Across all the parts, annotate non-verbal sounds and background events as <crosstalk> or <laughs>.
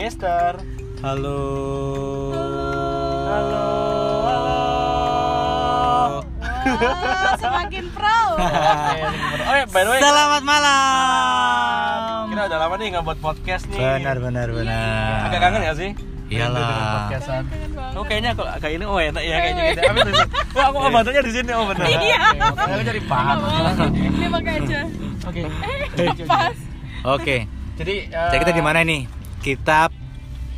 Mister. Halo. Halo. Wah, <laughs> semakin pro. Oh ya, by the way. Selamat malam. Kita udah lama nih nggak buat podcast nih. Benar benar benar. Agak kangen gak sih? Iyalah. Podcastan. Oh kayaknya kalau kayak ini oh enak ya kayaknya gitu. Apa itu? Wah aku bantunya di sini oh benar. Iya. Oke, Aku jadi paham. Ini pakai aja. Oke. Pas. Oke. Jadi eh, Jadi kita di mana nih? Kita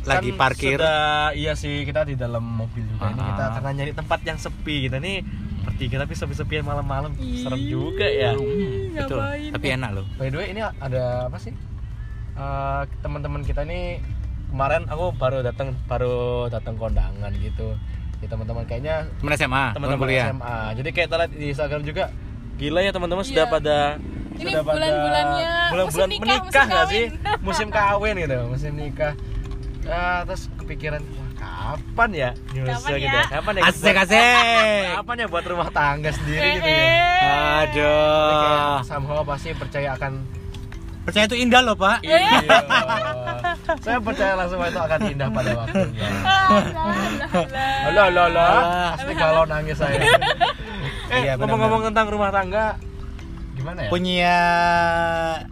lagi kan parkir. Sudah, iya sih kita di dalam mobil juga ini kita karena nyari tempat yang sepi kita nih bertiga tapi sepi-sepian malam-malam serem juga ya. Betul. Ngapain? Tapi enak loh. By the way ini ada apa sih? Eh, teman-teman kita nih kemarin aku baru datang baru datang kondangan gitu. Ya teman-teman kayaknya Temen SMA, teman-teman kuliah. SMA. Jadi kayak kita lihat di Instagram juga gila ya teman-teman sudah Iya. pada Ini sudah pada bulan-bulannya bulan-bulan musim nikah, menikah musim nggak sih? Musim kawin gitu, musim nikah. Ah, terus kepikiran wah kapan ya? Nyusul Kapan gitu ya? Kapan ya? Asik buat- asik. <laughs> Kapan ya buat rumah tangga sendiri Eh, gitu ya? eh. Kayak Aduh. somehow pasti percaya akan Percaya itu indah loh, Pak. Iya. Saya percaya langsung itu akan indah pada waktunya. <laughs> Alah, alah. Alah. Pasti kalau nangis saya. Eh, Iya, benar, ngomong-ngomong tentang rumah tangga, gimana ya? Punya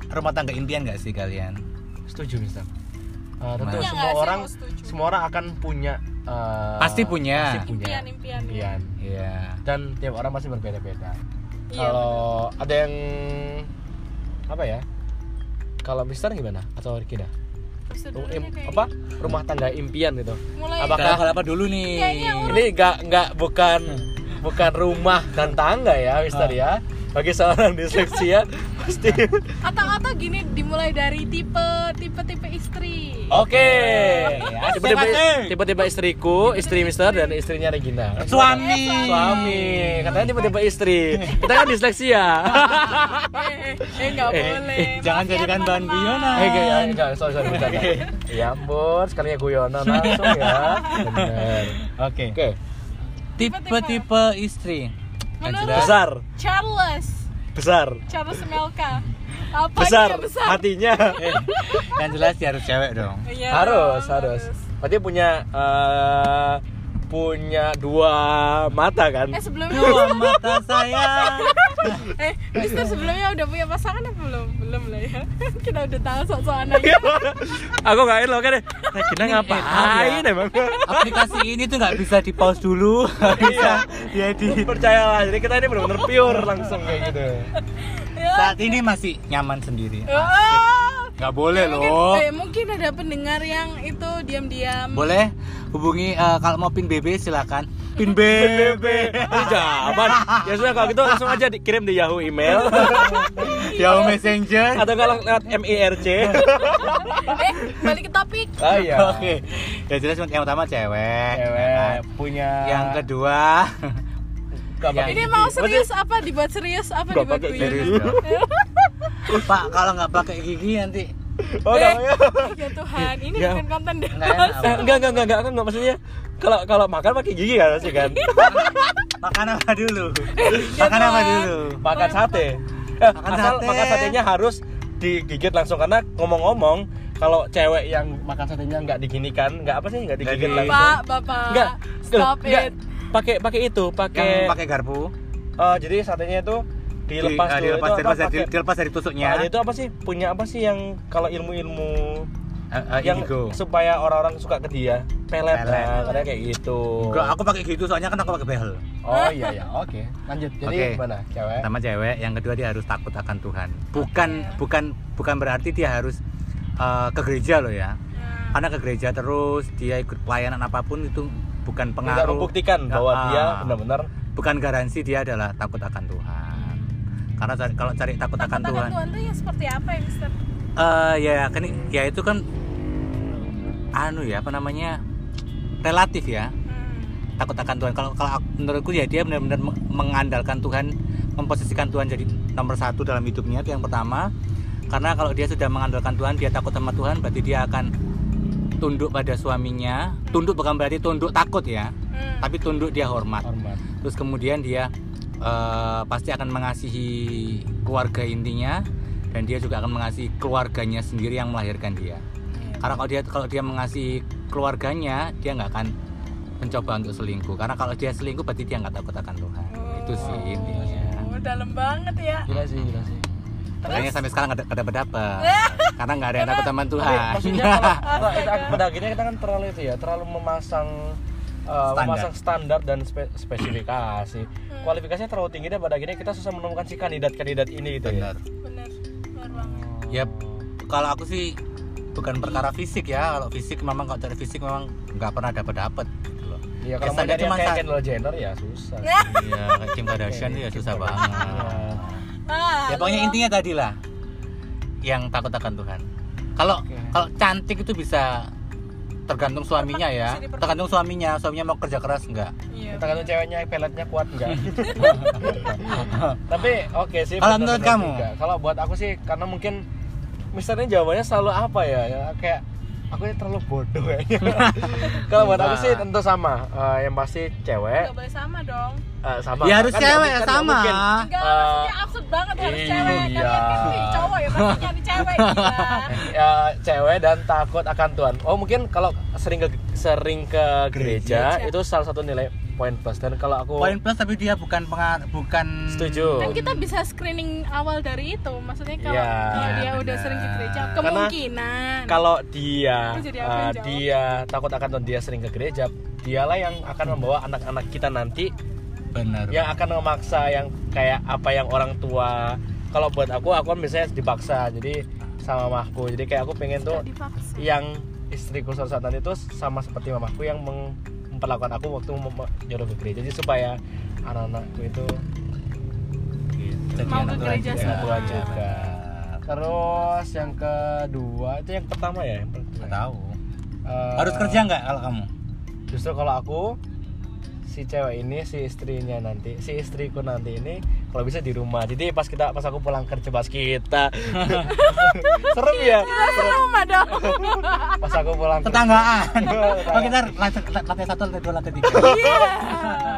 rumah tangga impian gak sih kalian? Setuju, Mister. Uh, tentu Punya semua sih, orang semua orang akan punya uh, Pasti punya. pasti punya Impian, impian. impian. Iya. dan tiap orang pasti berbeda-beda Iya, kalau ada yang apa ya kalau Mister gimana atau dulunya im- apa rumah tangga impian gitu Mulai Apakah- Kalau apa dulu nih? Ini nggak nggak bukan bukan rumah dan tangga ya Mister ya bagi seorang disleksia pasti atau-atau gini dimulai dari tipe tipe tipe istri. oke Asik, tiba-tiba asik. tiba-tiba istriku istri Mister dan istrinya Regina Suami. suami katanya tiba-tiba istri kita kan disleksia eh, eh nggak Eh, boleh. eh, jangan ya, jadikan bahan guyonan. Eh, enggak, enggak, sorry, sorry, bercanda. Ya ampun, sekalinya guyonan langsung ya. Bener. Oke. Oke, Tipe-tipe istri. Kan Menurut sudah. besar, Charles, besar, Charles Melka. Apa besar, besar? hatinya. Eh, kan jelas dia harus cewek dong. Iya harus, dong, harus. Berarti punya eh, punya dua mata kan? Eh sebelumnya Dua mata saya. <laughs> eh Mister sebelumnya udah punya pasangan apa belum? Belum lah ya. <laughs> Kita udah tahu sok-sokan aja. Aku nggak lo kan? Nah, kita ngapain emang? Aplikasi ini tuh nggak bisa di pause dulu, nggak bisa dia di Percayalah, jadi kita ini benar-benar pure langsung kayak gitu. Ya. saat ini masih nyaman sendiri. Oh. Nggak boleh mungkin, loh. eh, mungkin ada pendengar yang itu diam-diam. Boleh hubungi eh, kalau mau pin BB silakan. Pin BB. Jawaban. Ya sudah kalau gitu langsung aja dikirim di Yahoo email <laughs> Yahoo Messenger. atau kalau lewat MIRC. <laughs> eh, balik ke topik. Ah iya. Oke. Ya jelas yang pertama cewek. Cewek punya Yang kedua pakai Ini mau serius apa dibuat serius apa dibuat serius. Pak kalau nggak pakai gigi nanti Oh, Eh, namanya. ya Tuhan, ini Ya. bukan konten Nggak dewasa. enak, Eh, enggak enggak enggak enggak aku enggak maksudnya kalau kalau makan pakai gigi kan pasti kan. makan apa dulu? <laughs> Makan apa dulu? Makan sate. Eh, Makan asal sate. makan satenya harus digigit langsung karena ngomong-ngomong kalau cewek yang makan satenya nggak diginikan, nggak apa sih nggak digigit Nggak di- langsung. Bapak, Bapak. Enggak. Stop enggak. it. Pakai pakai itu, Yang pakai pakai garpu. eh, jadi satenya itu dilepas Di- ah, dulu dilepas, itu dilepas, apa, dari, pakai- dilepas dari tusuknya. Ah, itu apa sih? Punya apa sih yang kalau ilmu-ilmu Eh, eh, yang indigo. supaya orang-orang suka ke dia? Pelet, Pelet. nah, katanya kayak gitu. Enggak, aku pakai gitu soalnya kan aku pakai behel. Oh iya ya, oke. Lanjut. Jadi Oke. gimana, cewek? Pertama cewek, yang kedua dia harus takut akan Tuhan. Bukan bukan bukan berarti dia harus eh, ke gereja loh ya. Nah, Karena ke gereja terus dia ikut pelayanan apa pun itu bukan Tidak pengaruh. membuktikan Nggak, bahwa ah, dia benar-benar bukan garansi dia adalah takut akan Tuhan. Karena cari- kalau cari takut, takut akan akan Tuhan, Tuhan tuh yang seperti apa ya, Mister? eh ya kan ya itu kan anu ya apa namanya relatif ya Hmm. takut akan Tuhan kalau kalau menurutku ya dia benar-benar me- mengandalkan Tuhan memposisikan Tuhan jadi nomor satu dalam hidupnya itu yang pertama karena kalau dia sudah mengandalkan Tuhan dia takut sama Tuhan berarti dia akan tunduk pada suaminya tunduk bukan berarti tunduk takut ya Hmm. tapi tunduk dia hormat hormat. terus kemudian dia eh, pasti akan mengasihi keluarga intinya dan dia juga akan mengasihi keluarganya sendiri yang melahirkan dia. Karena kalau dia kalau dia mengasihi keluarganya dia nggak akan mencoba untuk selingkuh. Karena kalau dia selingkuh berarti dia nggak takut akan Tuhan. Itu sih intinya. Oh, dalam banget ya. gila sih gila sih. Makanya sampai sekarang nggak ada dapat <laughs> karena nggak ada yang takut sama Tapi Tuhan. Maksudnya kalau, kalau itu pada akhirnya kita kan terlalu itu ya terlalu memasang uh, Standar. memasang standar dan spe- spesifikasi. Kualifikasinya terlalu tinggi dan pada akhirnya kita susah menemukan si kandidat-kandidat ini gitu benar. Bener. Bener banget. ya kalau aku sih bukan perkara fisik ya. Kalau fisik memang kalau dari fisik memang nggak pernah dapat dapat gitu loh. Ya kalau mau cuma kayak Kendall Jenner ya susah. <laughs> Iya kayak Kim Kardashian tuh ya susah banget. Ah, ya pokoknya intinya tadi lah yang takut akan Tuhan. Kalau kalau cantik itu bisa tergantung suaminya ya. tergantung suaminya suaminya mau kerja keras enggak? Iya. tergantung ceweknya peletnya kuat enggak? <laughs> Tapi oke sih Kalau menurut kamu? juga. kalau buat aku sih karena mungkin misalnya jawabannya selalu apa ya, ya kayak aku ini terlalu bodoh kayaknya <laughs> kalau buat aku sih tentu sama. Eh, yang pasti cewek. Nggak boleh sama dong. Eh, sama Ya harus Kan cewek, kan nggak sama. mungkin. Enggak, Eh, maksudnya absurd banget harus iya. cewek. Kalian kan nih cowok ya pasti nyari cewek ya cewek dan takut akan Tuhan. Oh mungkin kalau sering ke sering ke gereja, Gereja. itu salah satu nilai poin plus. Dan kalau aku poin plus tapi dia bukan pengar bukan setuju. Kan kita bisa screening awal dari itu. Maksudnya kalau Iya, kalau dia benar. udah sering ke gereja, Karena kemungkinan. Kalau dia uh, dia takut akan Tuhan, dia sering ke gereja, dialah yang akan membawa anak-anak kita nanti benar yang akan memaksa yang kayak apa yang orang tua. Kalau buat aku, aku kan biasanya dipaksa. Jadi sama mamaku. Jadi kayak aku pengen tuh divaksin. yang istriku suatu saat nanti itu sama seperti mamaku yang meng- memperlakukan aku waktu nyuruh ke gereja jadi supaya anak-anakku itu Jadi Mau anak ke gereja. Tuhan juga terus yang kedua itu yang pertama ya yang pertama. Tahu Eh, harus kerja nggak kalau kamu justru kalau aku si cewek ini si istrinya nanti si istriku nanti ini kalau bisa di rumah. Jadi pas kita pas aku pulang kerja pas kita. <laughs> Serem ya? Serem. Rumah dong. <laughs> pas aku pulang tetanggaan. <laughs> oh kita lantai, lantai satu lantai dua lantai tiga. Iya.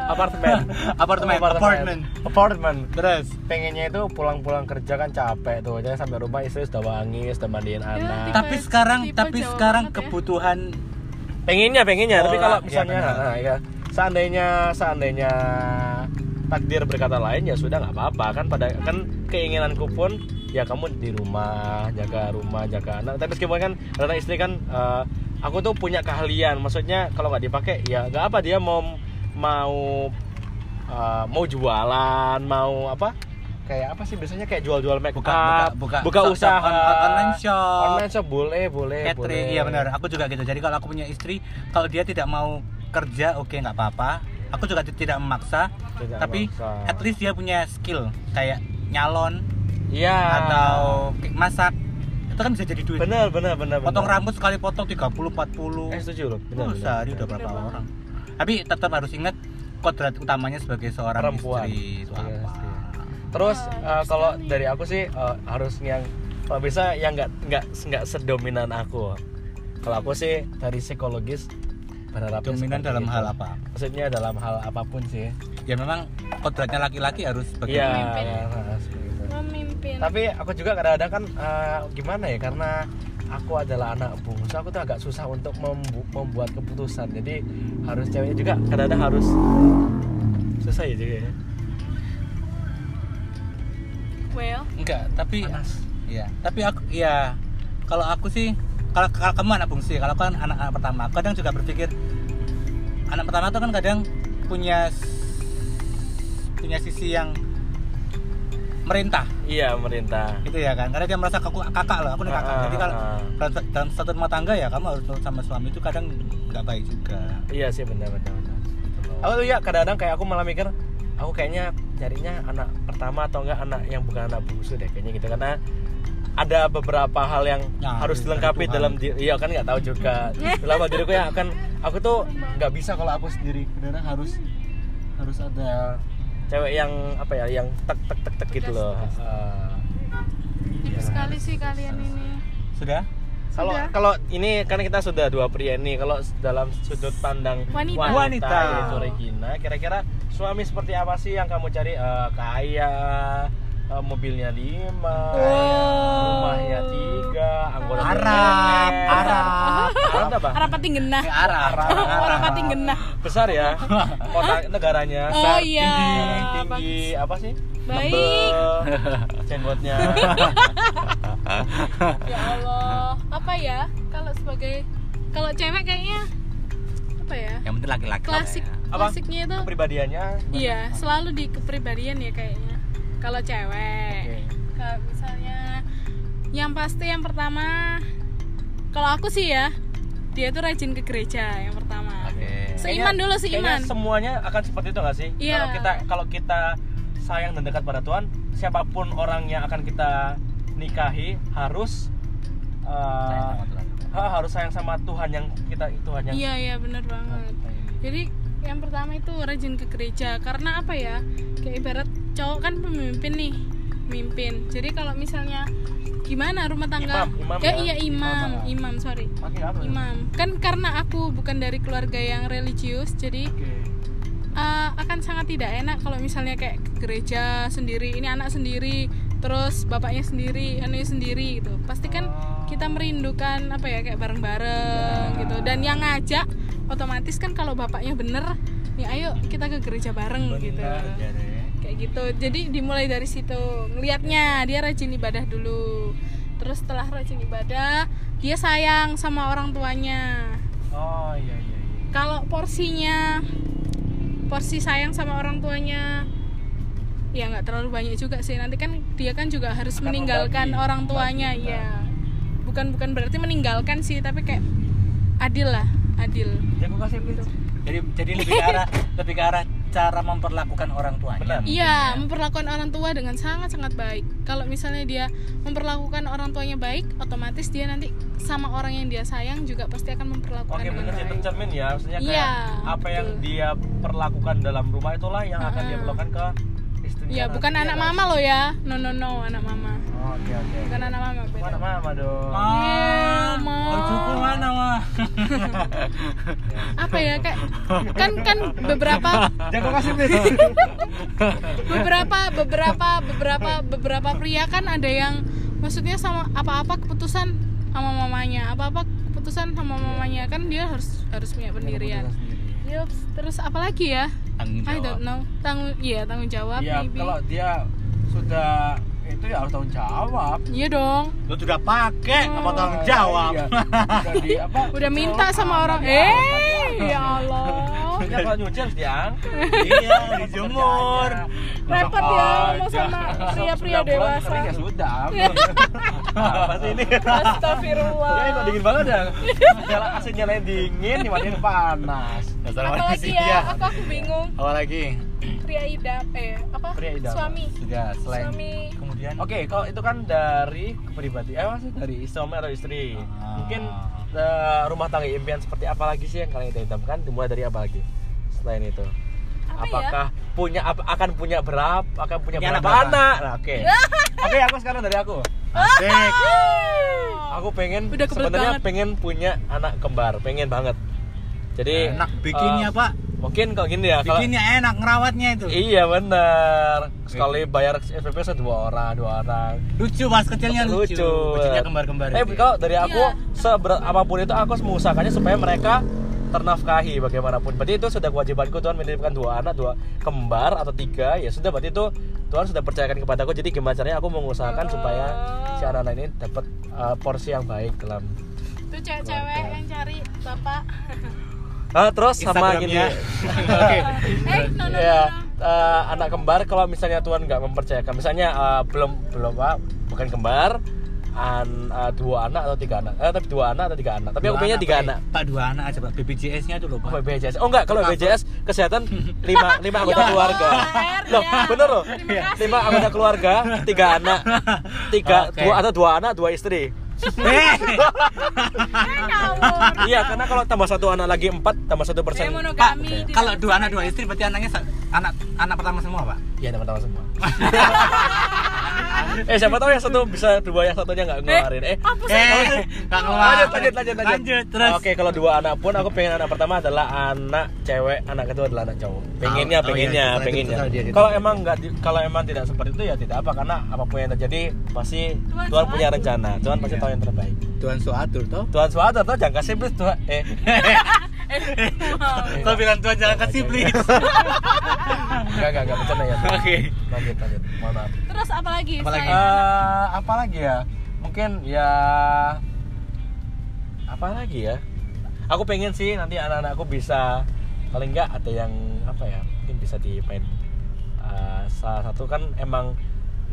apartemen. Apartemen. Apartemen. Apartemen. Terus? Pengennya itu pulang-pulang kerja kan capek tuh. Jadi sampai rumah istri sudah wangi sudah mandiin anak. tipe- tapi sekarang tapi sekarang ya. kebutuhan pengennya pengennya. Tapi Oh, kalau iya, misalnya benar. nah, ya seandainya seandainya takdir berkata lain ya sudah nggak apa-apa. Kan pada kan keinginanku pun ya kamu di rumah jaga rumah jaga anak. Tapi meskipun kan karena istri kan eh, aku tuh punya keahlian. Maksudnya kalau nggak dipakai ya nggak apa. Dia mau mau eh, mau jualan mau apa? Kayak apa sih biasanya? Kayak jual-jual make buka up buka buka. shop- usaha. on- online shop. Online shop boleh boleh catering boleh. iya benar. Aku juga gitu. Jadi kalau aku punya istri kalau dia tidak mau kerja oke nggak apa-apa. Aku juga ti- tidak memaksa Tidak tapi memaksa. at least dia punya skill kayak nyalon Iya. atau kayak masak. Itu kan bisa jadi duit. Benar benar benar potong benar. rambut sekali potong 30 40 eh setuju loh benar, oh, sehari udah berapa orang? tapi tetap harus ingat kodrat utamanya sebagai seorang Perempuan. istri itu Iya, apa? istri. terus eh, kalau dari aku sih eh, harus yang kalau bisa yang nggak nggak nggak sedominan aku. Kalau aku sih dari psikologis berharap dominan dalam hal apa? Maksudnya dalam hal apa pun sih. Ya memang kodratnya laki-laki harus sebagai iya ya, itu. Memimpin. tapi aku juga kadang-kadang kan eh, gimana ya karena aku adalah anak bungsu aku tuh agak susah untuk membu- membuat keputusan. Jadi harus ceweknya juga kadang-kadang harus susah ya juga ya. Well, enggak tapi panas. Iya, tapi aku ya kalau aku sih kalau, kalau kamu anak bungsu ya, kalau kan anak-anak pertama, aku kadang juga berpikir anak pertama tuh kan kadang punya punya sisi yang merintah. Iya merintah. Gitu ya kan karena dia merasa aku kakak loh aku nih kakak. Ah, jadi kalau ah, ah. dalam, satu rumah tangga ya kamu harus sama suami itu kadang nggak baik juga. Iya sih benar benar benar. Aku tuh ya kadang-kadang kayak aku malah mikir aku kayaknya carinya anak pertama atau enggak anak yang bukan anak bungsu deh kayaknya gitu. Karena ada beberapa hal yang Nah, harus dilengkapi dalam diri. Iya kan nggak tahu juga. <laughs> Dalam diriku ya akan aku tuh nggak bisa kalau aku sendiri. Benar harus harus ada cewek yang apa ya yang tek tek tek tek gitu loh. Ah. deep sekali sih kalian ini. sudah? Kalau kalau ini kan kita sudah dua pria nih kalau dalam sudut pandang Wanita. Wanita. yaitu Regina kira-kira suami seperti apa sih yang kamu cari? Eh, kaya eh, mobilnya lima Oh. rumahnya tiga anggota Arab, Arab. Arab apa? Arapati genah. Eh, Arab. Oh, Arapati genah. Besar ya. Kota negaranya. Oh Besar, iya. Tinggi, tinggi apa sih? Baik. Jenggotnya. <laughs> Ya Allah. Apa ya? Kalau sebagai kalau cewek kayaknya apa ya? Yang penting laki-laki. Klasik ya. Klasiknya itu Kepribadiannya. iya, selalu di kepribadian ya kayaknya. Kalau cewek. Oke. Kalau misalnya yang pasti yang pertama kalau aku sih ya dia tuh rajin ke gereja yang pertama. Oke. Seiman dulu Kayaknya seiman. semuanya akan seperti itu nggak sih? Iya. Kalau kita kalau kita sayang dan dekat pada Tuhan, siapa pun orang yang akan kita nikahi harus uh, Sayang sama Tuhan juga. ha- harus sayang sama Tuhan yang kita Tuhan yang Iya iya benar banget. Jadi yang pertama itu rajin ke gereja karena apa ya? Kayak ibarat cowok kan pemimpin nih, mimpin. Jadi kalau misalnya gimana rumah tangga? Imam, imam ya, ya. iya imam, Imam. imam sorry. Apa? Imam. Kan karena aku bukan dari keluarga yang religius, jadi Oke. uh, akan sangat tidak enak kalau misalnya kayak ke gereja sendiri, ini anak sendiri, terus bapaknya sendiri, anaknya sendiri gitu. Pasti kan kita merindukan apa ya kayak bareng-bareng gitu. Dan yang ngajak otomatis kan kalau bapaknya bener, nih ayo kita ke gereja bareng gitu. Benar, jadi. Kayak gitu. Jadi dimulai dari situ. Ngelihatnya dia rajin ibadah dulu. Terus setelah rajin ibadah, dia sayang sama orang tuanya Oh iya iya. iya. kalau porsinya porsi sayang sama orang tuanya ya nggak terlalu banyak juga sih nanti kan dia kan juga harus Akan meninggalkan membagi, orang tuanya membagi, ya bukan bukan berarti meninggalkan sih tapi kayak adil lah adil Ya aku kasih gitu. Jadi jadi lebih ke arah <laughs> lebih ke arah cara memperlakukan orang tuanya. Benar. iya memperlakukan orang tua dengan sangat sangat baik kalau misalnya dia memperlakukan orang tuanya baik otomatis dia nanti sama orang yang dia sayang juga pasti akan memperlakukan Oke dengan benar sih itu baik cermin ya, maksudnya kayak Iya, apa yang betul. dia perlakukan dalam rumah itulah yang akan dia perlakukan ke istrinya. ya bukan anak kan? mama loh ya no no no anak mama Oke oke. bukan anak mama Bukan beda anak mama dong. Iya, Ma. Cucu mana mah? apa ya kayak kan kan beberapa Jangan kasih <laughs> beberapa beberapa beberapa beberapa pria kan ada yang maksudnya sama apa-apa keputusan sama mamanya apa-apa keputusan sama mamanya kan dia harus harus punya pendirian Yups, terus apa lagi ya Tanggung I jawab. don't know tanggung iya tanggung jawab Iya, maybe kalau dia sudah itu ya harus tanggung jawab. iya dong Lu sudah pakai apa tanggung jawab? Iya. Udah di apa? udah minta sama orang eh ya Allah Ya kalau nyuci harus diangkat. <laughs> iya, dijemur. repot ya ngomong sama pria-pria dewasa Ya sudah. <laughs> Apa sih ini? Astagfirullah Ya kok dingin banget ya. Nyala AC nyalain dingin, dimatiin panas. Dasar apa lagi manusia. ya aku aku bingung Apa lagi? pria idam eh apa Pria idaman. suami Sudah selain suami kemudian Oke, kalau itu kan dari kepribadian, eh maksudnya dari suami atau istri. Ah. Mungkin eh, rumah tangga impian seperti apa lagi sih yang kalian idamkan? Dimulai dari apa lagi? Selain itu, apa ya apakah punya ap- akan punya berapa? Akan punya Punya berapa anak anak? Nah, Oke, <laughs> oke aku sekarang dari aku. Asik. Aku pengen sebenarnya pengen punya anak kembar, pengen banget. Jadi Enak bikinnya, eh, Pak. Mungkin kalau gini ya, kalau Bikinnya enak ngerawatnya itu. Iya bener Sekali bayar SPP saya dua orang, dua orang Lucu pas kecilnya lucu. lucu. Lucunya kembar-kembar. Eh, kalau dari aku Iya. seberat apa pun itu aku mengusahakannya supaya mereka ternafkahi bagaimanapun. Berarti itu sudah kewajibanku Tuhan menitipkan dua anak, dua kembar atau tiga. Ya sudah berarti itu Tuhan sudah percayakan kepadaku. Jadi gimana caranya aku mengusahakan supaya si anak-anak ini dapat uh, porsi yang baik dalam. itu cewek-cewek yang cari bapak <laughs> Ah, terus sama gini. Instagramnya. Oke. eh no no ya no, no. eh, anak kembar kalau misalnya Tuhan nggak mempercayakan misalnya eh, belum belum apa bukan kembar an, eh, dua anak atau tiga anak eh tapi dua anak atau tiga anak tapi aku Dua pengennya tiga Pak. anak Pak dua anak aja, Pak. BPJS-nya tuh loh, Oh, Pak. BPJS oh enggak kalau BPJS kesehatan <laughs> lima lima anggota Ya keluarga loh ya. bener loh kasih. lima anggota keluarga tiga anak tiga Oke. dua atau dua anak dua istri Eh, iya karena kalau tambah satu anak lagi empat tambah satu persen Pak, kalau dua anak dua istri berarti anaknya anak anak pertama semua, Pak. Iya teman-teman semua. <laughs> eh siapa tahu yang satu bisa dua yang satunya nggak ngeluarin. Eh, apa sih Eh, nggak keluar. lanjut lanjut lanjut lanjut. Lanjut, terus. Oke kalau dua anak pun aku pengen anak pertama adalah anak cewek, anak kedua adalah anak cowok. Pengennya, Oh, oh, pengennya, iya, pengennya. dia Kalau emang nggak, kalau emang tidak seperti itu ya tidak apa karena apa pun yang terjadi pasti Tuhan Tuhan, punya rencana. Tuhan pasti tahu yang terbaik. Tuhan suatur toh? Tuhan suatu atau jangan kasih please Tuhan. Eh. Kau bilang Tuhan jangan kasih please. Enggak enggak enggak bercanda ya. Oke. Lanjut lanjut. Mohon maaf. Terus apa lagi Apa lagi? Eh, apa lagi ya? Mungkin ya apa lagi ya? Aku pengen sih nanti anak-anakku bisa paling enggak ada yang apa ya mungkin bisa dimain. Eh, salah satu kan emang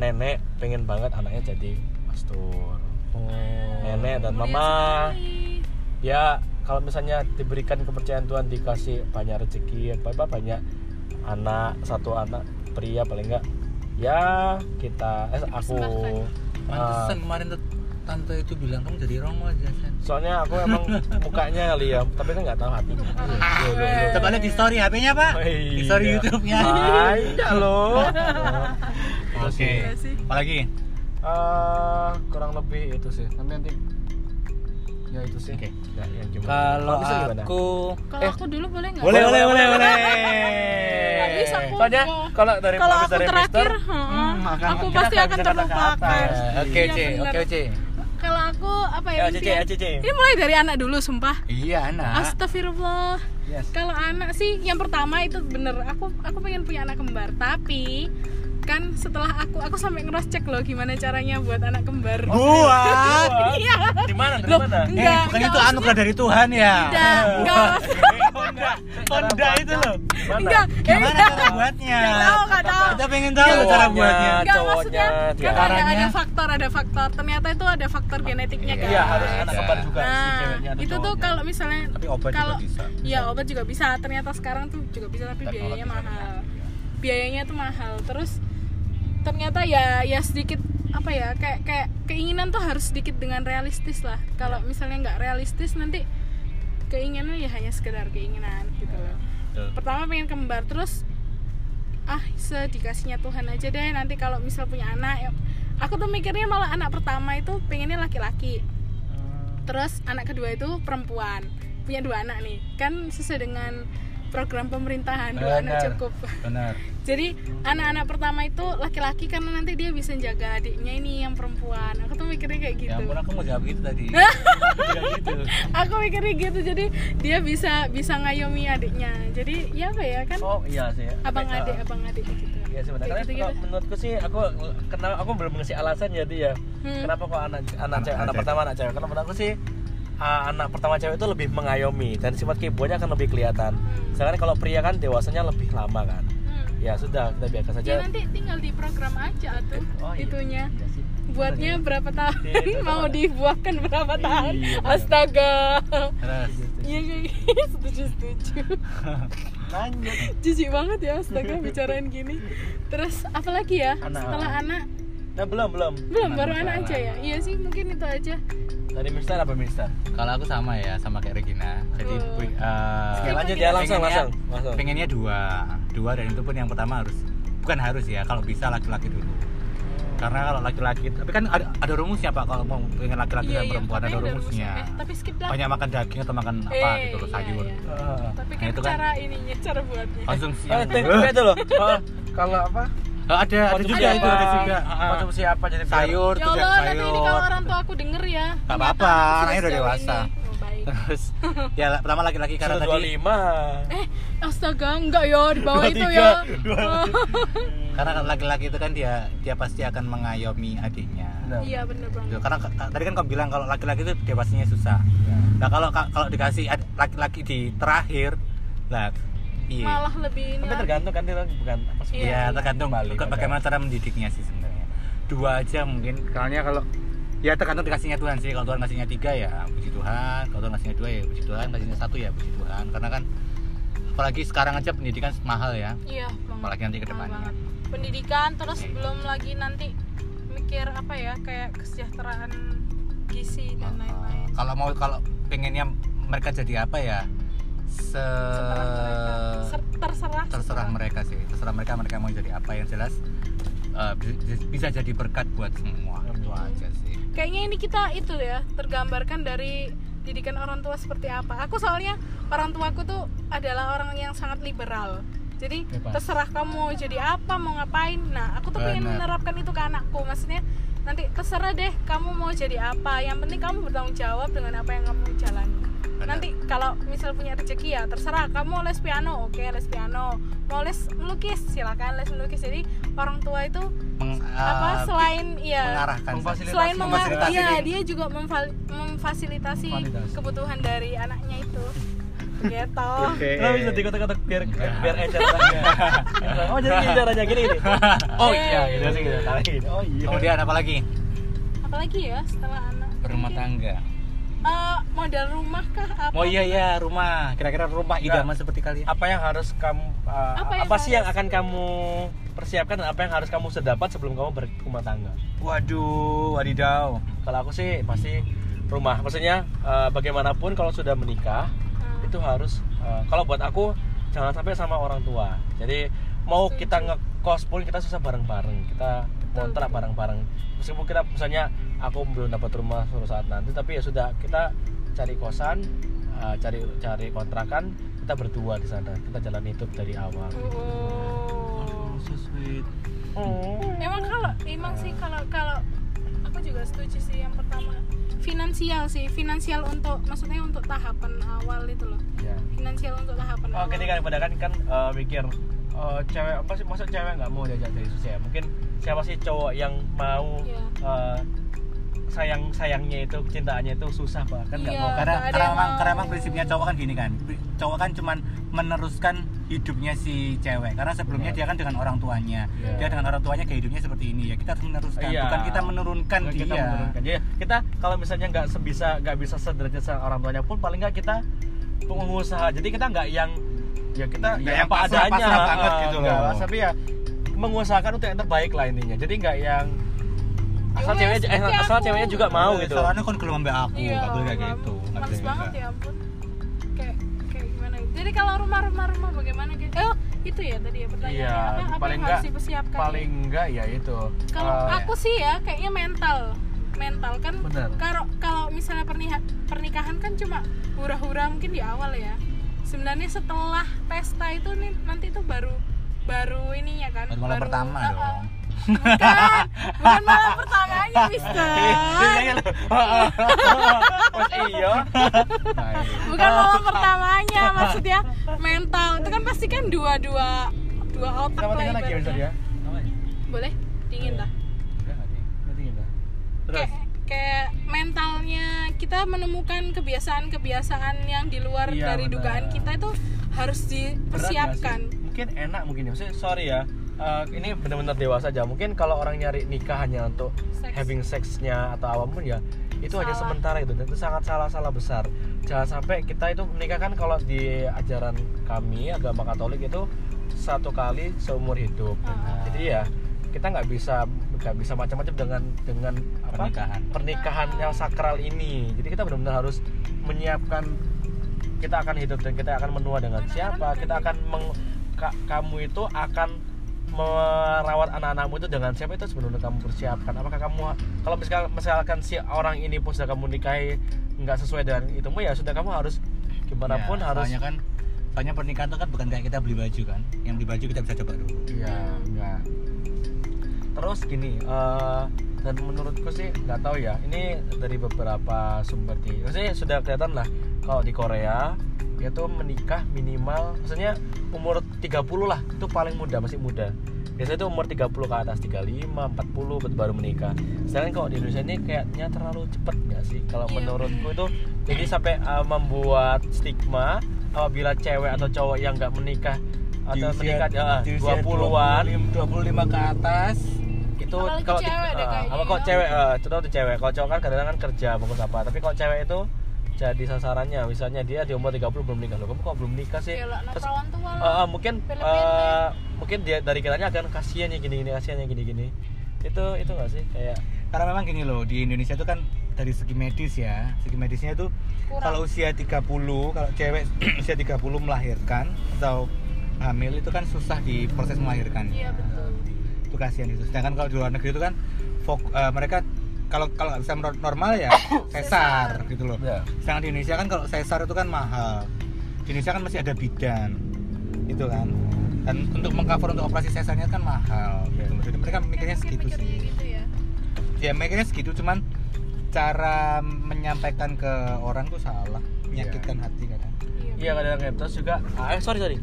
nenek pengen banget anaknya jadi pastor nenek dan mama sekali. ya kalau misalnya diberikan kepercayaan Tuhan dikasih banyak rezeki apa apa banyak anak satu anak pria paling enggak ya kita eh aku ah, Pantesan kemarin tuh tante itu bilang kamu jadi romo aja Sen. soalnya aku emang <laughs> mukanya kali ya tapi kan nggak tahu hatinya Loh, loh, loh. Coba lihat di story HP-nya pak Oh, Di story iya. YouTube-nya Banyak loh <laughs> Oke Iya. Apalagi? Eh, kurang lebih itu sih. Nanti nanti. Ya itu sih. Oke. Ya, yang gimana? Kalau aku kalau aku dulu boleh nggak? Boleh boleh boleh boleh. Nggak bisa aku soalnya kalau dari kalau aku dari terakhir Mister, Hmm, aku kita pasti akan terlupakan Oke Iya, benar. Oke Oce kalau aku apa ya Ya, Cici, impian- ya, Cici. ini mulai dari anak dulu sumpah. Iya anak. Astagfirullah. Yes. kalau anak sih yang pertama itu bener. Aku aku pengen punya anak kembar tapi kan setelah aku aku sampai ngeros cek loh gimana caranya buat anak kembar. Buat? Iya. Di mana dari Loh, mana? Eh Enggak, bukan enggak, itu anugerah dari Tuhan ya? Enggak enggak <laughs> Honda. Honda itu loh. Mana? enggak Gimana enggak. cara buatnya? Nggak tahu Kita pengen tahu Cowoknya. cara buatnya. Enggak cowoknya, maksudnya kan ada, ada faktor ada faktor. Ternyata itu ada faktor genetiknya kan iya harus anak kembar juga si nah itu tuh kalau misalnya Tapi obat kalau juga bisa. Iya obat juga bisa. Ternyata sekarang tuh juga bisa tapi biayanya mahal. Biayanya tuh mahal. Terus ternyata ya ya sedikit apa ya kayak kayak keinginan tuh harus sedikit dengan realistis lah. Kalau misalnya nggak realistis nanti keinginan ya hanya sekedar keinginan gitu loh. Betul. Pertama pengen kembar terus ah sedikasihnya Tuhan aja deh nanti kalau misal punya anak ya- aku tuh mikirnya malah anak pertama itu pengennya laki-laki terus anak kedua itu perempuan punya dua anak nih kan sesuai dengan program pemerintahan dua anak cukup. Benar. <laughs> Jadi anak-anak pertama itu laki-laki karena nanti dia bisa jaga adiknya ini yang perempuan. Aku tuh mikirnya kayak Ya gitu. ampun aku mau jawab gitu tadi. <laughs> Gitu. Aku mikirnya gitu jadi dia bisa bisa ngayomi adiknya. Jadi ya apa ya kan? Oh iya sih abang Eh, adik abang adik gitu. Iya sebenarnya Karena gitu-gitu. kalau menurutku sih aku kenapa aku belum ngasih alasan jadi ya. Hmm. kenapa kok anak anak Anak cewek anak cewek. pertama anak cewek? Karena menurut aku sih ah, anak pertama cewek itu lebih mengayomi dan sifat keibuannya akan lebih kelihatan. Hmm. sedangkan kalau pria kan dewasanya lebih lama kan. Hmm. ya sudah kita biarkan saja. Ya nanti tinggal di program aja tuh Oh, iya. itunya. Iya sih. buatnya berapa tahun? Iya, mau dibuahkan berapa tahun? Iya, astaga. Terus iya gitu. <laughs> setuju setuju. <laughs> Lanjut. Jijik banget ya astaga bicarain gini. <laughs> Terus apalagi ya? Anak. setelah anak nah belum belum. Belum baru anak aja ya? Iya sih mungkin itu aja. Dari Mister apa Mister? Kalau aku sama ya sama kayak Regina. Jadi Oh. pu- eh, Sekali lanjut ya langsung pengennya- langsung langsung. Pengennya dua. Dua dan itu pun yang pertama harus Bukan harus ya Kalau bisa laki-laki dulu. Karena kalau laki-laki Tapi kan ada, ada rumusnya pak Kalau mau pengen laki-laki dan perempuan Iya, katanya Ada rumusnya. Eh, tapi skip lah. Banyak makan daging atau makan apa Eh, gitu loh iya, Sayur. iya. Ah. tapi Nah, kan itu kan- cara ininya cara buatnya. Konsumsi. Oh, yang itu loh. Oh, kalau apa? Oh, ada, ada Konsumsi juga itu ada juga Ah, ah. Konsumsi apa jadi Sayur ya tuh Allah kayak nanti sayur ini kalau orang tua aku denger ya Gak ternyata apa-apa, anaknya udah dewasa. oh, baik Terus Ya pertama laki-laki karena tadi 25. eh astaga enggak ya di bawah itu 23, ya 23. <laughs> Karena kalau laki-laki itu kan dia dia pasti akan mengayomi adiknya Benar. iya Gitu. banget Karena ka- ka- tadi kan kau bilang kalau laki-laki itu dewasanya susah. Nah kalau ka- kalau dikasih laki-laki di terakhir, lah iya. malah lebih ini Tapi tergantung kan itu bukan apa sih? Iya. Iya, tergantung pada- bagaimana cara mendidiknya sih sebenarnya. Dua aja mungkin. Soalnya kalau ya tergantung dikasihnya Tuhan sih. Kalau Tuhan kasihnya tiga ya puji Tuhan. Kalau Tuhan kasihnya dua ya puji Tuhan. Kasihnya satu ya puji Tuhan. Karena kan apalagi sekarang aja pendidikan mahal ya. iya banget. Apalagi nanti ke Mahal depannya. banget. pendidikan terus belum lagi nanti mikir apa ya kayak kesejahteraan gizi dan lain-lain Uh, kalau mau kalau pengennya mereka jadi apa ya se terserah terserah mereka sih. Terserah mereka mereka mau jadi apa. Yang jelas uh, bi- bisa jadi berkat buat semua. Itu aja sih. Kayaknya ini kita itu ya tergambarkan dari didikan orang tua seperti apa. Aku soalnya orang tuaku tuh adalah orang yang sangat liberal. Jadi Bebas. terserah kamu mau jadi apa mau ngapain. Nah aku tuh pengen Benar. menerapkan itu ke anakku. Maksudnya nanti terserah deh kamu mau jadi apa. Yang penting kamu bertanggung jawab dengan apa yang kamu jalani. Nanti kalau misal punya rezeki ya terserah kamu les piano oke les piano mau les melukis silakan les melukis jadi orang tua itu Meng- apa ah, selain ya selain Memfasilitasi iya dia. juga memfal- memfasilitasi Validasi. kebutuhan dari anaknya itu gitu <laughs> Kenapa bisa dikotak-kotak biar biar encer aja. <laughs> Oh jadi gini caranya gini ini. Oh iya gitu sih gitu. Gini. Oh iya. kemudian apa lagi apalagi ya setelah anak berumah tangga eh, modal rumah kah apa oh iya iya rumah kira-kira rumah idaman seperti kalian apa yang harus kamu uh, Apa apa, yang sih yang harus- akan kamu persiapkan dan apa yang harus kamu sedapat sebelum kamu berumah tangga? waduh wadidaw Kalau aku sih pasti rumah. Maksudnya uh, bagaimanapun kalau sudah menikah Hmm. itu harus uh, kalau buat aku jangan sampai sama orang tua. Jadi mau Setuju. kita ngekos pun kita susah bareng-bareng. Kita kontrak bareng-bareng. Meskipun kita misalnya aku belum dapat rumah suatu saat nanti tapi ya sudah kita cari kosan, uh, cari cari kontrakan, kita berdua di sana. Kita jalan hidup dari awal. Oh. so sweet Emang kalau emang sih kalau kalau aku juga setuju sih yang pertama finansial sih finansial untuk maksudnya untuk tahapan awal itu loh Ya. finansial untuk tahapan Oh, awal ketika pada kan kan eh, mikir eh, cewek apa sih masa cewek nggak mau diajak dari susah ya? Mungkin siapa sih cowok yang mau Iya. eh, sayang sayangnya itu cintaannya itu susah pak kan nggak Iya. mau karena karena mau. karena memang prinsipnya cowok kan gini kan cowok kan cuman meneruskan hidupnya si cewek karena sebelumnya Iya. dia kan dengan orang tuanya Iya. dia dengan orang tuanya kayak hidupnya seperti ini ya kita harus meneruskan Iya. bukan kita menurunkan Nggak dia kita menurunkan. Jadi kita kalau misalnya nggak sebisa nggak bisa sederajat sama orang tuanya pun paling nggak kita pengusaha. Jadi kita nggak yang ya kita ya yang apa pasrah- adanya pasrah banget eh, gitu nggak, loh. tapi ya mengusahakan untuk yang terbaik lah intinya. Jadi nggak yang asal ceweknya eh, seperti asal aku. ceweknya juga mau gitu. soalnya kan kalau ambek aku iya nggak boleh kayak gitu Nggak males banget ya ampun kayak kayak gimana gitu. jadi kalau rumah rumah rumah bagaimana gitu oh itu ya tadi ya pertanyaannya Iya, apa, yang nggak harus dipersiapkan paling enggak ya itu. kalau Eh, aku sih ya kayaknya mental mental kan kalau kalau misalnya perniha- pernikahan kan cuma hura-hura mungkin di awal ya sebenarnya setelah pesta itu nih nanti itu baru baru ininya kan Baru malam pertama uh-uh. dong. bukan bukan malam pertamanya Mister <laughs> Iya loh. Mas iyo. bukan malam pertamanya maksudnya mental itu kan pasti kan dua dua dua otak Sama lah tinggal lagi ya Mister ibaratnya. ya. boleh dingin lah Nggak dingin lah. Terus kayak kayak mentalnya kita menemukan kebiasaan-kebiasaan yang di luar Iya, dari benar. dugaan kita itu harus dipersiapkan Mungkin enak mungkin ya. Maksudnya sorry ya. eh, ini benar-benar dewasa aja. Mungkin kalau orang nyari nikah hanya untuk Seks. having sexnya atau apa pun ya itu hanya Salah. sementara itu dan itu sangat salah-salah besar. Jangan sampai kita itu menikah kan kalau di ajaran kami agama Katolik itu satu kali seumur hidup. Ah. Jadi ya kita nggak bisa nggak bisa macam-macam dengan dengan apa Pernikahan. pernikahan yang sakral ini. Jadi kita benar-benar harus menyiapkan kita akan hidup dan kita akan menua dengan siapa. Kita akan meng- ka- kamu itu akan merawat anak-anakmu itu dengan siapa itu sebelumnya kamu persiapkan. Apakah kamu kalau misalkan misalkan si orang ini pun sudah kamu nikahi nggak sesuai dengan itumu ya sudah kamu harus gimana pun Ya, harus soalnya kan soalnya pernikahan itu kan bukan kayak kita beli baju kan yang beli baju kita bisa coba dulu Iya, enggak. Terus gini, eh, dan menurutku sih nggak tahu ya. Ini dari beberapa sumber di, maksudnya sudah kelihatan lah kalau di Korea itu menikah minimal, maksudnya umur 30 lah, itu paling muda masih muda. Biasanya itu umur 30 ke atas, 35, 40 baru- baru menikah. Sedangkan kalau di Indonesia ini kayaknya terlalu cepet nggak sih? Kalau Iya. menurutku itu jadi sampai eh, membuat stigma apabila cewek atau cowok yang nggak menikah atau menikah ya, 20-an 25 ke atas itu Apalagi kalau di- cewek deh kayaknya apa kok ya. cewek eh, contoh tuh cewek. Kalau cowok kan kadang-kadang kan kerja bungkus apa. Tapi kalau cewek itu jadi sasarannya misalnya dia di umur 30 belum nikah. Loh kamu kok belum nikah sih? Terus, tua eh, mungkin eh, mungkin dia dari kitanya akan kasihan ya gini-gini kasihan ya gini-gini. Itu itu gak sih? Kayak karena memang gini loh di Indonesia itu kan dari segi medis ya. Segi medisnya itu Kurang. kalau usia 30 kalau cewek <clears throat> usia 30 melahirkan atau hamil itu kan susah di proses melahirkan. Iya betul kasihan itu. Sedangkan kalau di luar negeri itu kan fok, eh, mereka kalau kalau nggak bisa normal ya <coughs> sesar gitu loh. Ya. Sedangkan di Indonesia kan kalau sesar itu kan mahal. Di Indonesia kan masih ada bidan itu kan. Dan untuk mengcover untuk operasi sesarnya kan mahal. Gitu. Loh. jadi mereka mikirnya segitu sih. gitu ya? Ya mikirnya segitu cuman cara menyampaikan ke orang tuh salah. Menyakitkan hati kadang. Iya kadang-kadang terus juga ah, eh sorry sorry.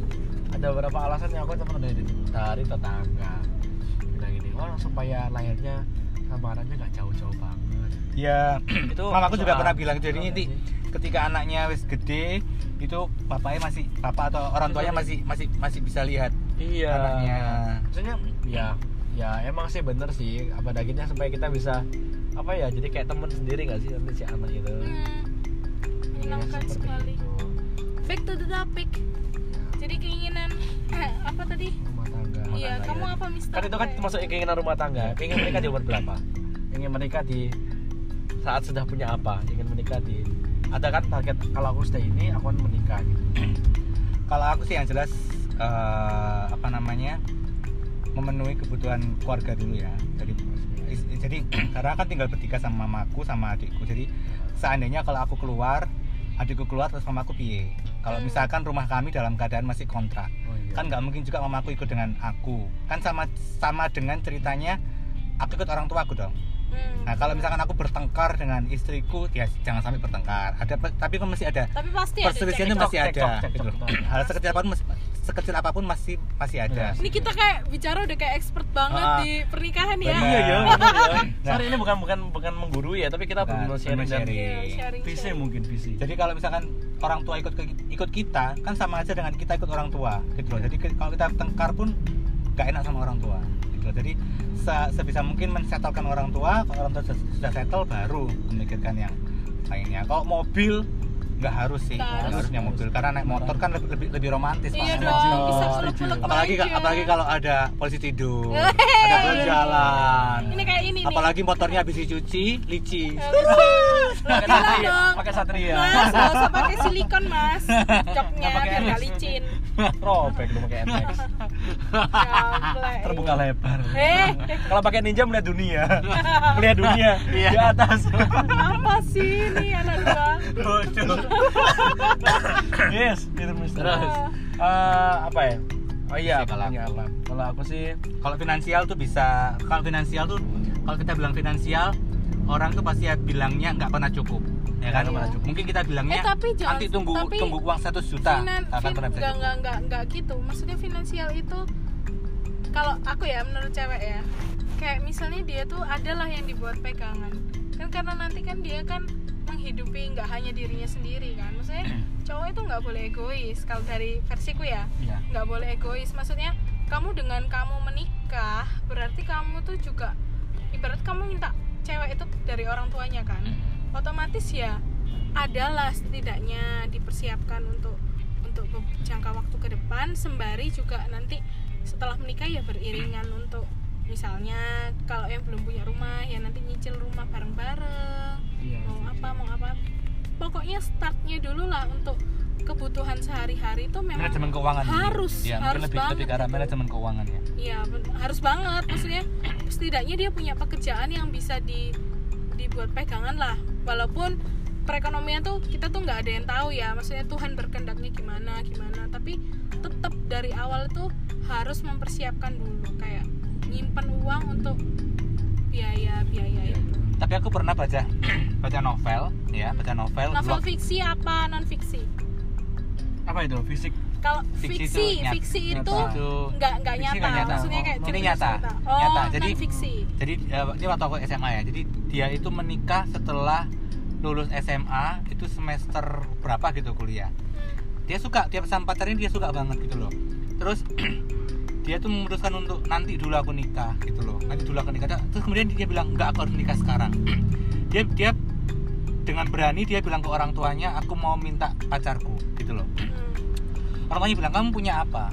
Ada beberapa alasan yang aku teman dari dari tetangga oh supaya lahirnya sama anaknya nggak jauh-jauh banget. Ya <clears throat> itu mamaku juga soal- pernah bilang jadi sih. ketika anaknya wis gede itu bapaknya masih bapak atau orang tuanya masih masih masih bisa lihat iya. anaknya. maksudnya ya ya emang sih bener sih. Apa dagingnya supaya kita bisa apa ya jadi kayak teman sendiri nggak sih nanti si anak itu Hmm, Iya, menyenangkan seperti sekali. itu. back to the topic. Jadi keinginan <laughs> apa tadi rumah tangga iya kamu apa Mister? Kan itu kan termasuk keinginan rumah tangga. Ingin menikah di umur berapa? Ingin menikah di saat sudah punya apa? Ingin menikah di ada kan target kalau aku sudah ini aku akan menikah gitu. Kalau aku sih yang jelas eh, apa namanya memenuhi kebutuhan keluarga dulu ya. Jadi jadi <clears throat> karena kan tinggal bertiga sama mamaku sama adikku. Jadi seandainya kalau aku keluar adikku keluar terus mamaku piye? Kalau Hmm. misalkan rumah kami dalam keadaan masih kontrak iya. Kan nggak mungkin juga mamaku ikut dengan aku kan sama sama dengan ceritanya aku ikut orang tuaku dong Hmm. nah kalau misalkan aku bertengkar dengan istriku ya jangan sampai bertengkar ada tapi kan masih ada tapi pasti ada perselisihan itu cekcok. masih ada gitu hal sekecil apa pun sekecil apa pun masih masih ada. Ini kita kayak bicara udah kayak expert banget Ah. di pernikahan ya. Iya <laughs> ya Nah. sorry ini bukan bukan bukan menggurui ya tapi kita Bukan, benar sharing. Iya, sharing, visi mungkin visi. Jadi kalau misalkan orang tua ikut ke- ikut kita kan sama aja dengan kita ikut orang tua gitu loh. Jadi ke- kalau kita tengkar pun gak enak sama orang tua gitu loh. jadi se- sebisa mungkin mensetelkan orang tua kalau orang tua sudah, sudah settle baru memikirkan yang lainnya. Kalau mobil nggak harus sih Nggak nggak harus. harusnya mobil. Karena naik motor kan lebih lebih, lebih romantis iya dong Setuju. bisa peluk-peluk apalagi manja. apalagi kalau ada polisi tidur ada berjalan. Ini kayak ini nih. Apalagi motornya habis dicuci licin. Pakai satria pakai satria. Mas, gak usah pakai silikon mas. <laughs> Nggak pakai biar gak NX. licin robek lu pakai NX terbuka lebar. Eh, kalau pakai ninja melihat dunia. Melihat dunia di atas. Apa sih ini anak dua? bodoh yes itu mister. Terus? Eh, apa ya? Oh iya kalau aku. kalau aku sih kalau finansial tuh bisa. Kalau finansial tuh kalau kita bilang finansial orang tuh pasti ya bilangnya nggak pernah cukup ya kan? Cukup. mungkin kita bilangnya Eh, tapi jangan- nanti tunggu tapi tunggu uang 100 juta Finan, akan fin, pernah enggak, enggak, enggak, enggak gitu. Maksudnya finansial itu Kalau aku ya menurut cewek ya Kayak misalnya dia tuh adalah yang dibuat pegangan. Kan karena nanti kan dia kan menghidupi nggak hanya dirinya sendiri kan. Maksudnya <clears throat> cowok itu nggak boleh egois. Kalau dari versiku ya Iya. nggak boleh egois. Maksudnya kamu dengan kamu menikah berarti kamu tuh juga ibarat kamu minta cewek itu dari orang tuanya kan otomatis ya adalah setidaknya dipersiapkan untuk untuk jangka waktu ke depan sembari juga nanti setelah menikah ya beriringan untuk misalnya kalau yang belum punya rumah ya nanti nyicil rumah bareng-bareng Iya, mau setuju. apa mau apa pokoknya startnya dulu lah untuk kebutuhan sehari-hari itu memang manajemen keuangan harus ya, harus lebih banget lebih ke arah manajemen keuangan ya Iya, harus banget. Maksudnya setidaknya dia punya pekerjaan yang bisa di dibuat pegangan lah. Walaupun perekonomian tuh kita tuh nggak ada yang tahu ya. Maksudnya Tuhan berkehendaknya gimana gimana. Tapi tetap dari awal tuh harus mempersiapkan dulu kayak nyimpen uang untuk biaya-biaya itu. tapi aku pernah baca <clears throat> baca novel ya baca novel Novel fiksi apa non fiksi? apa itu fisik Kalau Fiksi fiksi, itu nyata- fiksi nyata. itu nggak nggak nyata. nyata. Maksudnya kayak Ini cerita- nyata. cerita. Oh, Nyata. Jadi- non fiksi. jadi eh, ini waktu aku SMA ya jadi dia itu menikah setelah lulus SMA itu semester berapa gitu kuliah dia suka dia pesan pacarnya dia suka banget gitu loh terus <clears throat> dia tuh memutuskan untuk nanti dulu aku nikah gitu loh nanti dulu aku nikah terus kemudian dia bilang enggak aku harus nikah sekarang <clears throat> dia dia dengan berani dia bilang ke orang tuanya aku mau minta pacarku gitu loh Hmm, orang tuanya bilang kamu punya apa?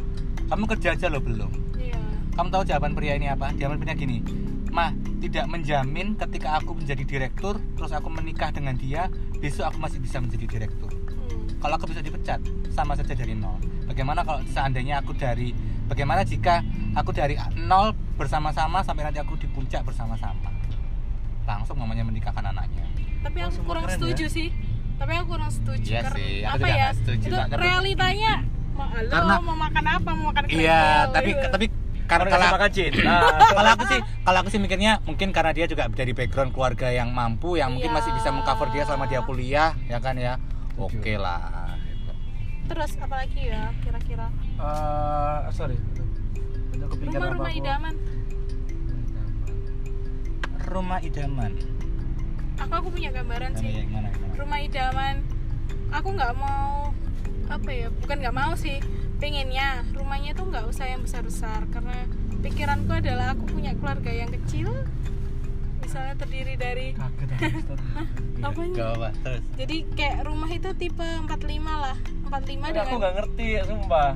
Kamu kerja aja loh belum. Iya. kamu tahu jawaban pria ini apa? Jawaban pria gini mah tidak menjamin ketika aku menjadi direktur terus aku menikah dengan dia besok aku masih bisa menjadi direktur. Hmm. kalau aku bisa dipecat sama saja dari nol. Bagaimana kalau seandainya aku dari bagaimana jika aku dari nol bersama-sama sampai nanti aku di puncak bersama-sama? Langsung mamanya menikahkan anaknya. Tapi aku kurang setuju sih. Tapi aku kurang setuju Iya karena sih, apa ya? setuju itu realitanya halo Karena- mau makan apa mau makan iya tapi gitu. tapi karena kalau sama kan cinta. <laughs> kalau aku sih kalau aku sih mikirnya mungkin karena dia juga dari background keluarga yang mampu yang mungkin Iya. masih bisa mengcover dia selama dia kuliah ya kan ya oke lah terus apalagi ya kira-kira Eh, sorry. Rumah-rumah apa aku? idaman rumah idaman aku aku punya gambaran Nah, sih yang mana, yang mana? rumah idaman aku nggak mau apa ya bukan nggak mau sih pengennya rumahnya tuh nggak usah yang besar besar karena pikiranku adalah aku punya keluarga yang kecil misalnya terdiri dari aku, Gak apa terus jadi kayak rumah itu tipe 45 lah 45 Tapi aku dengan nggak ngerti, sumpah.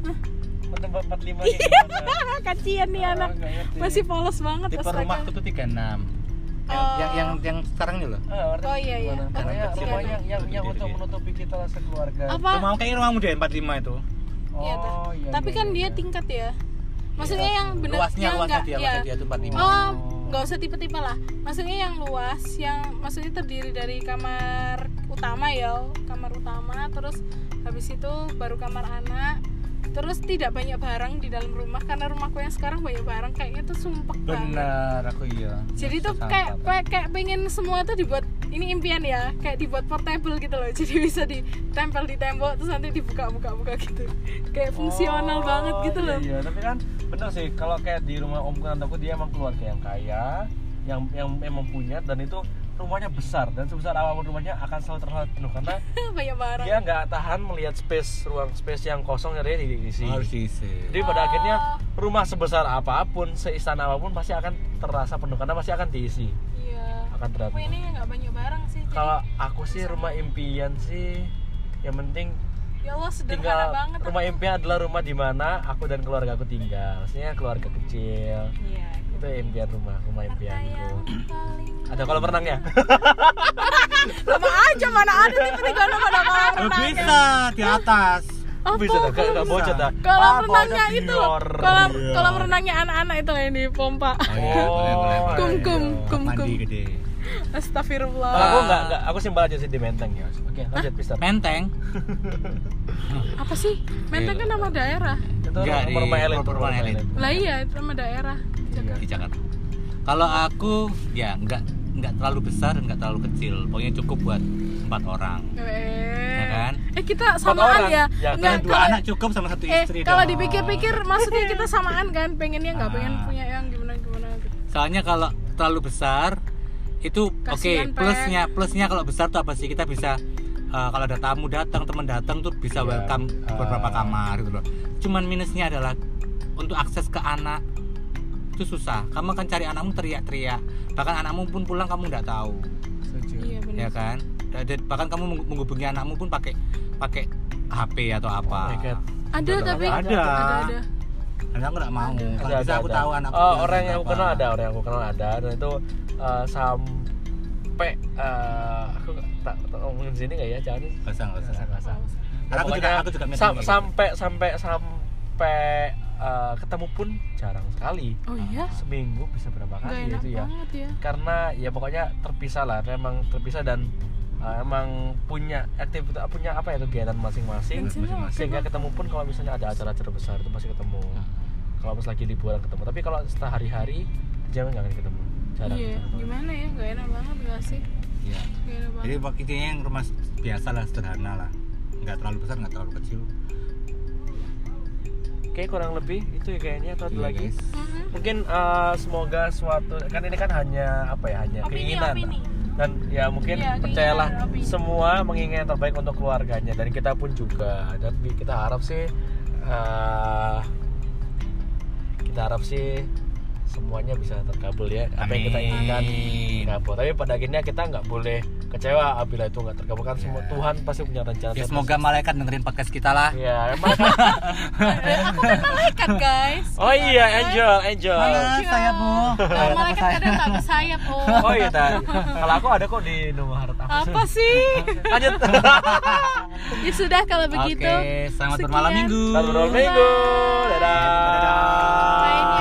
Tempat 45 nya <laughs> gimana? kasihan nih Ah, anak. masih polos banget tipe rumahku tuh 36 yang, Oh. yang yang yang sekarang loh Ah, ngerti Oh, iya, iya. Oh, Pokoknya kecil. rumah yang yang, yang untuk menutupi kita lah sekeluarga. apa rumah kayaknya rumahmu deh 45 itu Iya, tuh. Oh, iya, tapi iya, kan iya, dia iya. tingkat ya maksudnya yang benar luasnya yang luasnya nggak- dia ya. dia tuh 45 Oh, nggak usah tipe-tipe lah. Maksudnya yang luas, yang maksudnya terdiri dari kamar utama ya, kamar utama, terus habis itu baru kamar anak, terus tidak banyak barang di dalam rumah karena rumahku yang sekarang banyak barang kayaknya tuh banget. benar aku iya Jadi tuh kayak, kayak kayak pengen semua tuh dibuat ini impian ya, kayak dibuat portable gitu loh. <laughs> Jadi bisa ditempel di tembok terus nanti dibuka-buka-buka gitu. Kayak fungsional Oh, banget gitu iya, loh. Iya, tapi kan bener sih kalau kayak di rumah om aku dia emang keluarga yang kaya, yang yang emang punya dan itu rumahnya besar dan sebesar apa pun rumahnya akan selalu terlihat penuh karena <laughs> banyak barang. dia nggak tahan melihat space ruang space yang kosong jadi diisi. harus diisi Jadi pada Oh. akhirnya rumah sebesar apa pun, seistana apa pun pasti akan terasa penuh karena pasti akan diisi, Iya. akan terlihat. Aku penuh. ini nggak banyak barang sih. Kalau aku sih rumah impian sih, yang penting ya Allah sederhana tinggal banget. rumah impian adalah rumah di mana aku dan keluarga aku tinggal. Maksudnya keluarga kecil. Iya. Itu impian rumah, rumah impianku. Ada kolam renangnya? sama <laughs> aja mana ada tiba-tiba ada pada kolam Oh, renangnya. bisa di atas Apa? Bisa gak, gak bocor dah. Kolam Ah, renangnya itu. Kolam Iya. kolam renangnya anak-anak itu yang di pompa. Oh, boleh. Kum, kum, iya. kum, mandi kum. gede <laughs> Astagfirullah. Kalau aku enggak, enggak, aku simpel aja sih di Menteng ya. Oke, lanjut Mister. <laughs> menteng <laughs> Apa sih? Menteng kan nama daerah. Itu Enggak, rumah, rumah di elit, rumah rumah elit. Lah iya, itu nama daerah. Iya. di Jakarta kalau aku ya nggak nggak terlalu besar nggak terlalu kecil pokoknya cukup buat empat orang Eh. Ya kan? Eh kita samaan ya. Ya, Enggak dua kalau- anak cukup sama satu Eh, istri kalau dipikir-pikir maksudnya kita samaan kan, pengennya nggak pengen Ah. punya yang gimana-gimana gitu. soalnya kalau terlalu besar itu oke Kasihan, Peng. plusnya plusnya kalau besar tuh apa sih kita bisa eh, kalau ada tamu datang teman datang tuh bisa Iya. welcome beberapa Ah. kamar gitu loh cuman minusnya adalah untuk akses ke anak itu susah kamu akan cari anakmu teriak-teriak bahkan anakmu pun pulang kamu nggak tahu Setuju. Iya ya kan Dan- bahkan kamu meng- menghubungi anakmu pun pakai pakai HP atau Oh apa God. Ada tapi Ada. ada ada. Dan aku nggak mau kalau Ada, bisa ada, aku ada. tahu anakku Oh, orang yang aku apa. kenal ada, orang yang aku kenal ada dan itu eh, sampai eh, aku tak ngomongin sini nggak ya? Jangan usah, nggak usah. Karena aku juga aku juga sam- gitu. sampai sampai sampai eh, ketemu pun jarang sekali. Oh iya? Seminggu bisa berapa kali enak itu ya? banget ya. Karena ya pokoknya terpisah lah, memang terpisah dan eh, emang punya aktivitas punya apa ya kegiatan masing-masing. Sehingga ketemu pun kalau misalnya ada acara-acara besar itu pasti ketemu. Kalau pas lagi liburan ketemu. Tapi kalau setelah hari-hari jangan nggak akan ketemu. Jarang. Iya, gimana ya? Gak enak banget gak sih? Iya. Gak enak Jadi banget. waktu intinya yang rumah biasa lah sederhana lah nggak terlalu besar nggak terlalu kecil Oke kurang lebih itu ya kayaknya atau ada Iya, lagi. guys. Mhm. Mungkin eh, semoga suatu kan ini kan hanya apa ya hanya Opini, keinginan opini. Dan ya mungkin keinginan percayalah opini. semua menginginkan yang terbaik untuk keluarganya. Dan kita pun juga. Dan kita harap sih eh, kita harap sih semuanya bisa terkabul ya. Apa yang kita inginkan terkabul. Tapi pada akhirnya kita nggak boleh kecewa apabila itu nggak terkabul kan semua. Tuhan pasti punya rencana ya semoga malaikat dengerin podcast kita lah ya emang <laughs> aku kan malaikat guys. oh iya angel angel Mana Angel. sayapmu? Oh, apa malaikat sayap? kadang tak bersayap oh. <laughs> oh iya Ta. kalau aku ada kok di nomor harta aku Apa sih? <laughs> lanjut ya sudah kalau begitu. Oke, selamat Sekian. bermalam minggu. Selamat bermalam minggu dadah Dadah.